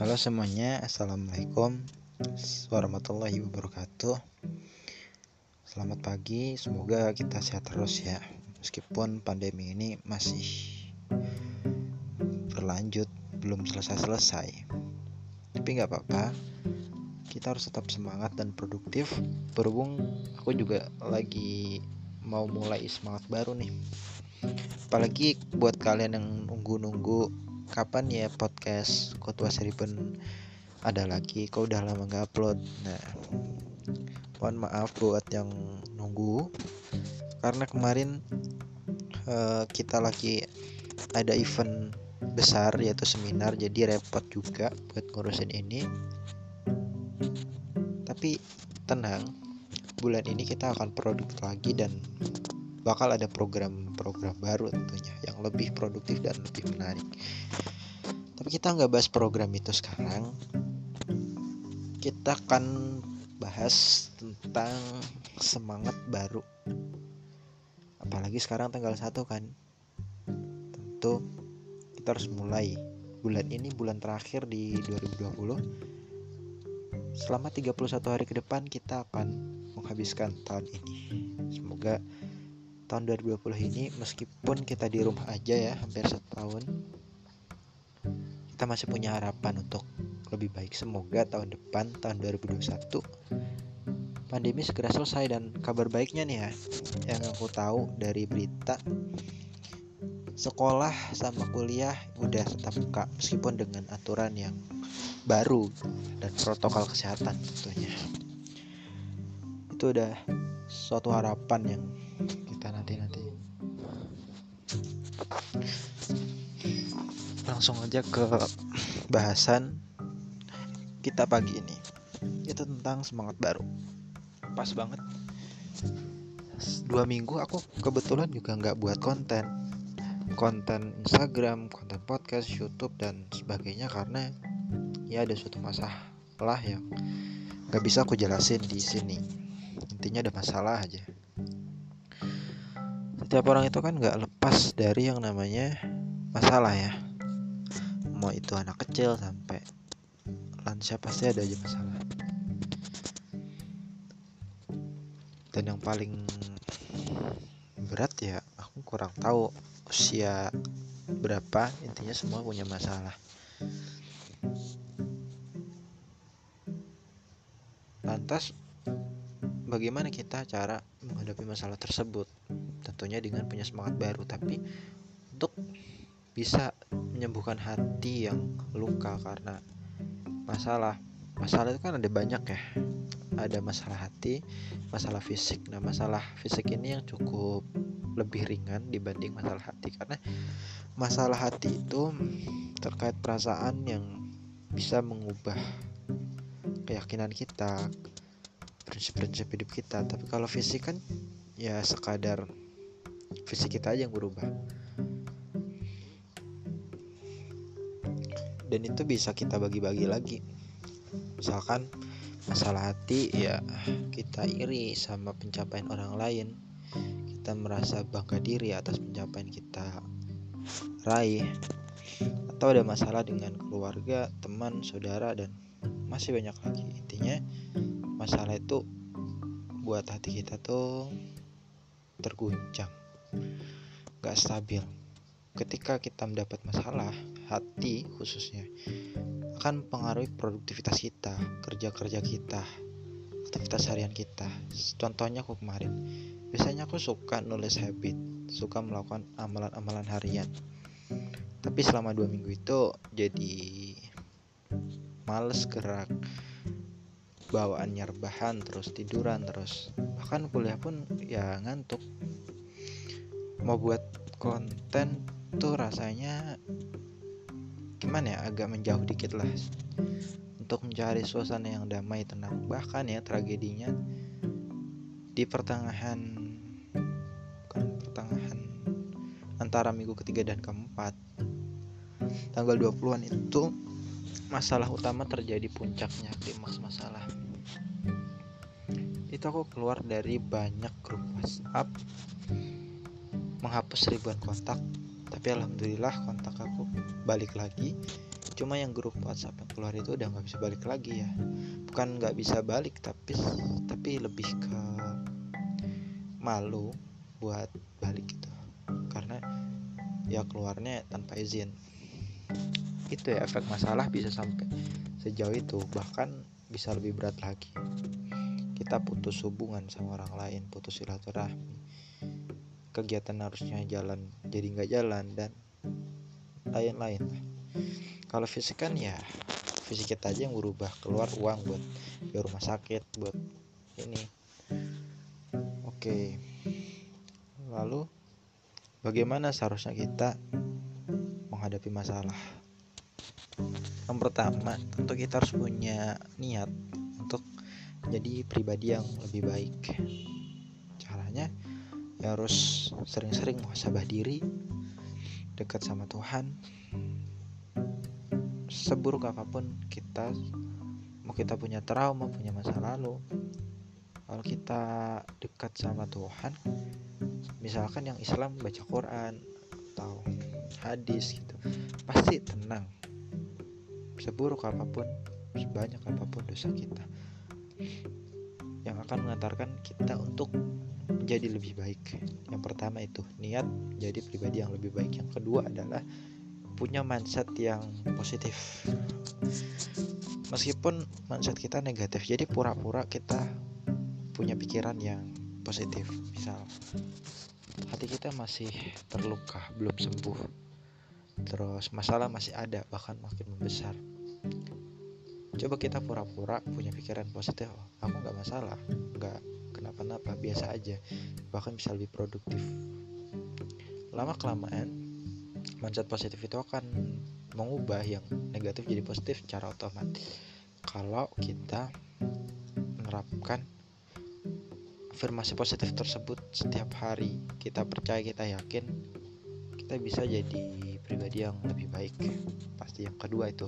Halo semuanya, Assalamualaikum warahmatullahi wabarakatuh. Selamat pagi, semoga kita sehat terus ya. Meskipun pandemi ini masih berlanjut, belum selesai-selesai. Tapi nggak apa-apa, kita harus tetap semangat dan produktif. Berhubung aku juga lagi mau mulai semangat baru nih. Apalagi buat kalian yang nunggu-nunggu kapan ya podcast Kotwa Seriben ada lagi? Kau udah lama nggak upload? Nah mohon maaf buat yang nunggu. Karena kemarin uh, kita lagi ada event besar yaitu seminar jadi repot juga buat ngurusin ini. Tapi tenang bulan ini kita akan produk lagi dan bakal ada program-program baru tentunya lebih produktif dan lebih menarik. Tapi kita nggak bahas program itu sekarang. Kita akan bahas tentang semangat baru. Apalagi sekarang tanggal 1 kan. Tentu kita harus mulai. Bulan ini bulan terakhir di 2020. Selama 31 hari ke depan kita akan menghabiskan tahun ini. Semoga tahun 2020 ini meskipun kita di rumah aja ya hampir setahun kita masih punya harapan untuk lebih baik. Semoga tahun depan tahun 2021 pandemi segera selesai dan kabar baiknya nih ya yang aku tahu dari berita sekolah sama kuliah udah tetap buka meskipun dengan aturan yang baru dan protokol kesehatan tentunya. Itu udah suatu harapan yang kita nanti-nanti langsung aja ke bahasan kita pagi ini. Itu tentang semangat baru. Pas banget. Dua minggu aku kebetulan juga nggak buat konten. Konten Instagram konten podcast YouTube dan sebagainya karena ya ada suatu masalah yang nggak bisa aku jelasin di sini. Intinya ada masalah aja setiap orang itu kan nggak lepas dari yang namanya masalah ya. Mau itu anak kecil sampai lansia pasti ada aja masalah. Dan yang paling berat ya aku kurang tahu usia berapa intinya semua punya masalah. Lantas bagaimana kita cara menghadapi masalah tersebut tentunya dengan punya semangat baru tapi untuk bisa menyembuhkan hati yang luka karena masalah masalah itu kan ada banyak ya. Ada masalah hati masalah fisik. Nah masalah fisik ini yang cukup lebih ringan dibanding masalah hati karena masalah hati itu terkait perasaan yang bisa mengubah keyakinan kita prinsip-prinsip hidup kita. Tapi kalau fisik kan ya sekadar fisik kita aja yang berubah. Dan itu bisa kita bagi-bagi lagi. Misalkan masalah hati ya kita iri sama pencapaian orang lain. Kita merasa bangga diri atas pencapaian kita raih. Atau ada masalah dengan keluarga, teman, saudara dan masih banyak lagi. Intinya masalah itu buat hati kita tuh terguncang gak stabil. Ketika kita mendapat masalah hati khususnya akan mempengaruhi produktivitas kita kerja-kerja kita aktivitas harian kita. Contohnya aku kemarin. Biasanya aku suka nulis habit suka melakukan amalan-amalan harian. Tapi selama dua minggu itu jadi males gerak bawaan nyerbahan terus tiduran terus. Bahkan kuliah pun ya ngantuk mau buat konten tuh rasanya gimana ya? Agak menjauh dikit lah. Untuk mencari suasana yang damai tenang bahkan ya tragedinya di pertengahan bukan pertengahan antara minggu ketiga dan keempat. Tanggal 20-an itu masalah utama terjadi puncaknya klimaks masalah. Itu aku keluar dari banyak grup WhatsApp menghapus ribuan kontak tapi alhamdulillah kontak aku balik lagi. Cuma yang grup WhatsApp yang keluar itu udah nggak bisa balik lagi ya. Bukan nggak bisa balik tapi tapi lebih ke malu buat balik gitu. Karena ya keluarnya tanpa izin. Itu ya efek masalah bisa sampai sejauh itu bahkan bisa lebih berat lagi. Kita putus hubungan sama orang lain putus silaturahmi kegiatan harusnya jalan jadi nggak jalan dan lain-lain. Kalau fisik kan ya fisik kita aja yang berubah keluar uang buat biar rumah sakit buat ini. Oke lalu bagaimana seharusnya kita menghadapi masalah? Yang pertama tentu kita harus punya niat untuk jadi pribadi yang lebih baik ya harus sering-sering muhasabah diri dekat sama Tuhan. Seburuk apa pun kita mau kita punya trauma punya masa lalu kalau kita dekat sama Tuhan misalkan yang Islam baca Quran atau hadis gitu pasti tenang. Seburuk apa pun sebanyak apa pun dosa kita. Yang akan mengantarkan kita untuk menjadi lebih baik. Yang pertama itu niat jadi pribadi yang lebih baik. Yang kedua adalah punya mindset yang positif. Meskipun mindset kita negatif jadi pura-pura kita punya pikiran yang positif. Misal hati kita masih terluka belum sembuh. Terus masalah masih ada bahkan makin membesar. Coba kita pura-pura punya pikiran positif. Aku nggak masalah nggak kenapa-napa biasa aja. Bahkan bisa lebih produktif. Lama kelamaan mindset positif itu akan mengubah yang negatif jadi positif secara otomatis. Kalau kita menerapkan afirmasi positif tersebut setiap hari kita percaya kita yakin kita bisa jadi pribadi yang lebih baik. Pasti yang kedua itu.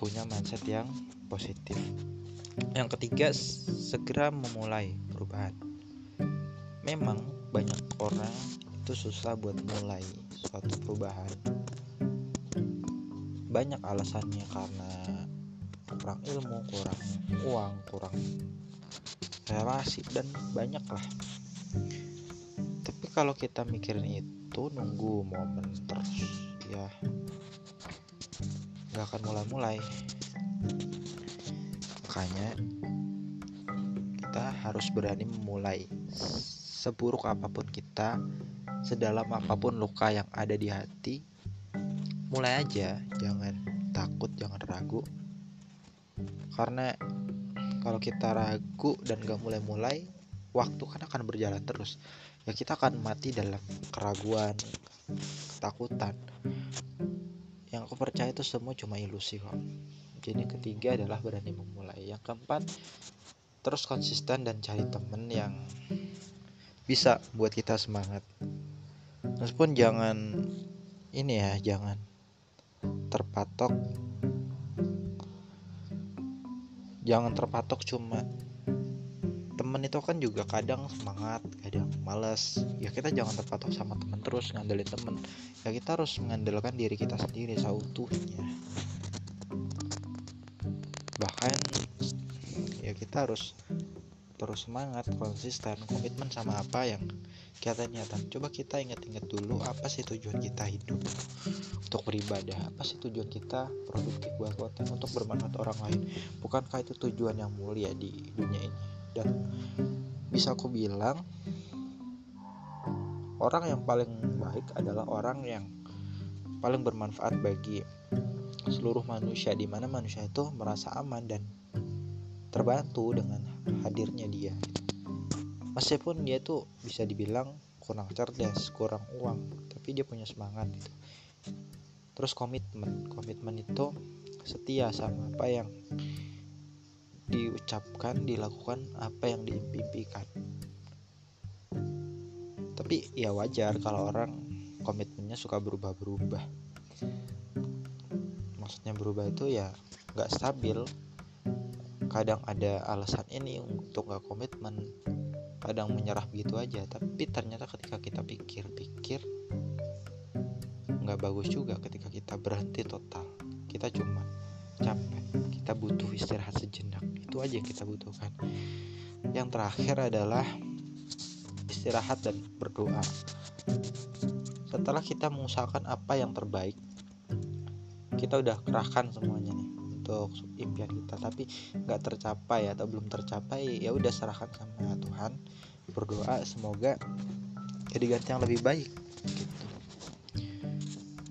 Punya mindset yang positif yang ketiga segera memulai perubahan. Memang banyak orang itu susah buat mulai suatu perubahan. Banyak alasannya karena kurang ilmu kurang uang kurang relasi dan banyak lah tapi kalau kita mikirin itu nunggu momen terus ya nggak akan mulai-mulai makanya kita harus berani memulai seburuk apa pun kita, sedalam apa pun luka yang ada di hati, mulai aja, jangan takut, jangan ragu. Karena kalau kita ragu dan gak mulai-mulai, waktu kan akan berjalan terus. Ya kita akan mati dalam keraguan, ketakutan. Yang aku percaya itu semua cuma ilusi kok. Jadi ketiga adalah berani memulai. Yang keempat, terus konsisten dan cari temen yang bisa buat kita semangat. Meskipun jangan ini ya jangan terpatok. Jangan terpatok cuma temen itu kan juga kadang semangat kadang males. Ya kita jangan terpatok sama temen terus ngandelin temen. Ya kita harus mengandalkan diri kita sendiri seutuhnya. Bahkan kita harus terus semangat konsisten komitmen sama apa yang kita niatan coba kita ingat-ingat dulu apa sih tujuan kita hidup untuk beribadah apa sih tujuan kita produktif buat konten untuk bermanfaat orang lain. Bukankah itu tujuan yang mulia di dunia ini? Dan bisa aku bilang orang yang paling baik adalah orang yang paling bermanfaat bagi seluruh manusia di mana manusia itu merasa aman dan terbantu dengan hadirnya dia. Meskipun dia tuh bisa dibilang kurang cerdas kurang uang tapi dia punya semangat gitu. Terus komitmen komitmen itu setia sama apa yang diucapkan dilakukan apa yang diimpikan. Tapi ya wajar kalau orang komitmennya suka berubah-berubah. Maksudnya berubah itu ya nggak stabil kadang ada alasan ini untuk gak komitmen kadang menyerah begitu aja. Tapi ternyata ketika kita pikir-pikir nggak bagus juga ketika kita berhenti total. Kita cuma capek kita butuh istirahat sejenak. Itu aja kita butuhkan. Yang terakhir adalah istirahat dan berdoa. Setelah kita mengusahakan apa yang terbaik kita udah kerahkan semuanya nih untuk impian kita tapi nggak tercapai atau belum tercapai ya udah serahkan sama Tuhan berdoa semoga jadi ganti yang lebih baik gitu.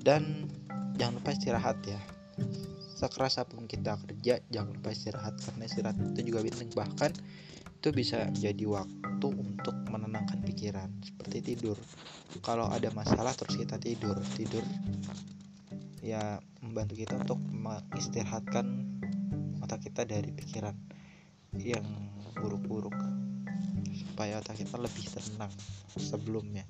Dan jangan lupa istirahat ya. Sekeras apa pun kita kerja jangan lupa istirahat karena istirahat itu juga penting. Bahkan itu bisa menjadi waktu untuk menenangkan pikiran seperti tidur. Kalau ada masalah terus kita tidur tidur ya membantu kita untuk mengistirahatkan mata kita dari pikiran yang buruk-buruk supaya otak kita lebih tenang sebelumnya.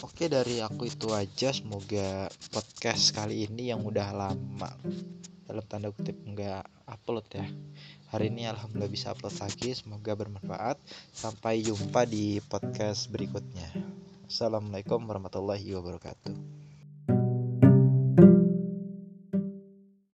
Oke dari aku itu aja. Semoga podcast kali ini yang udah lama dalam tanda kutip nggak upload ya. Hari ini alhamdulillah bisa upload lagi. Semoga bermanfaat. Sampai jumpa di podcast berikutnya. Assalamualaikum warahmatullahi wabarakatuh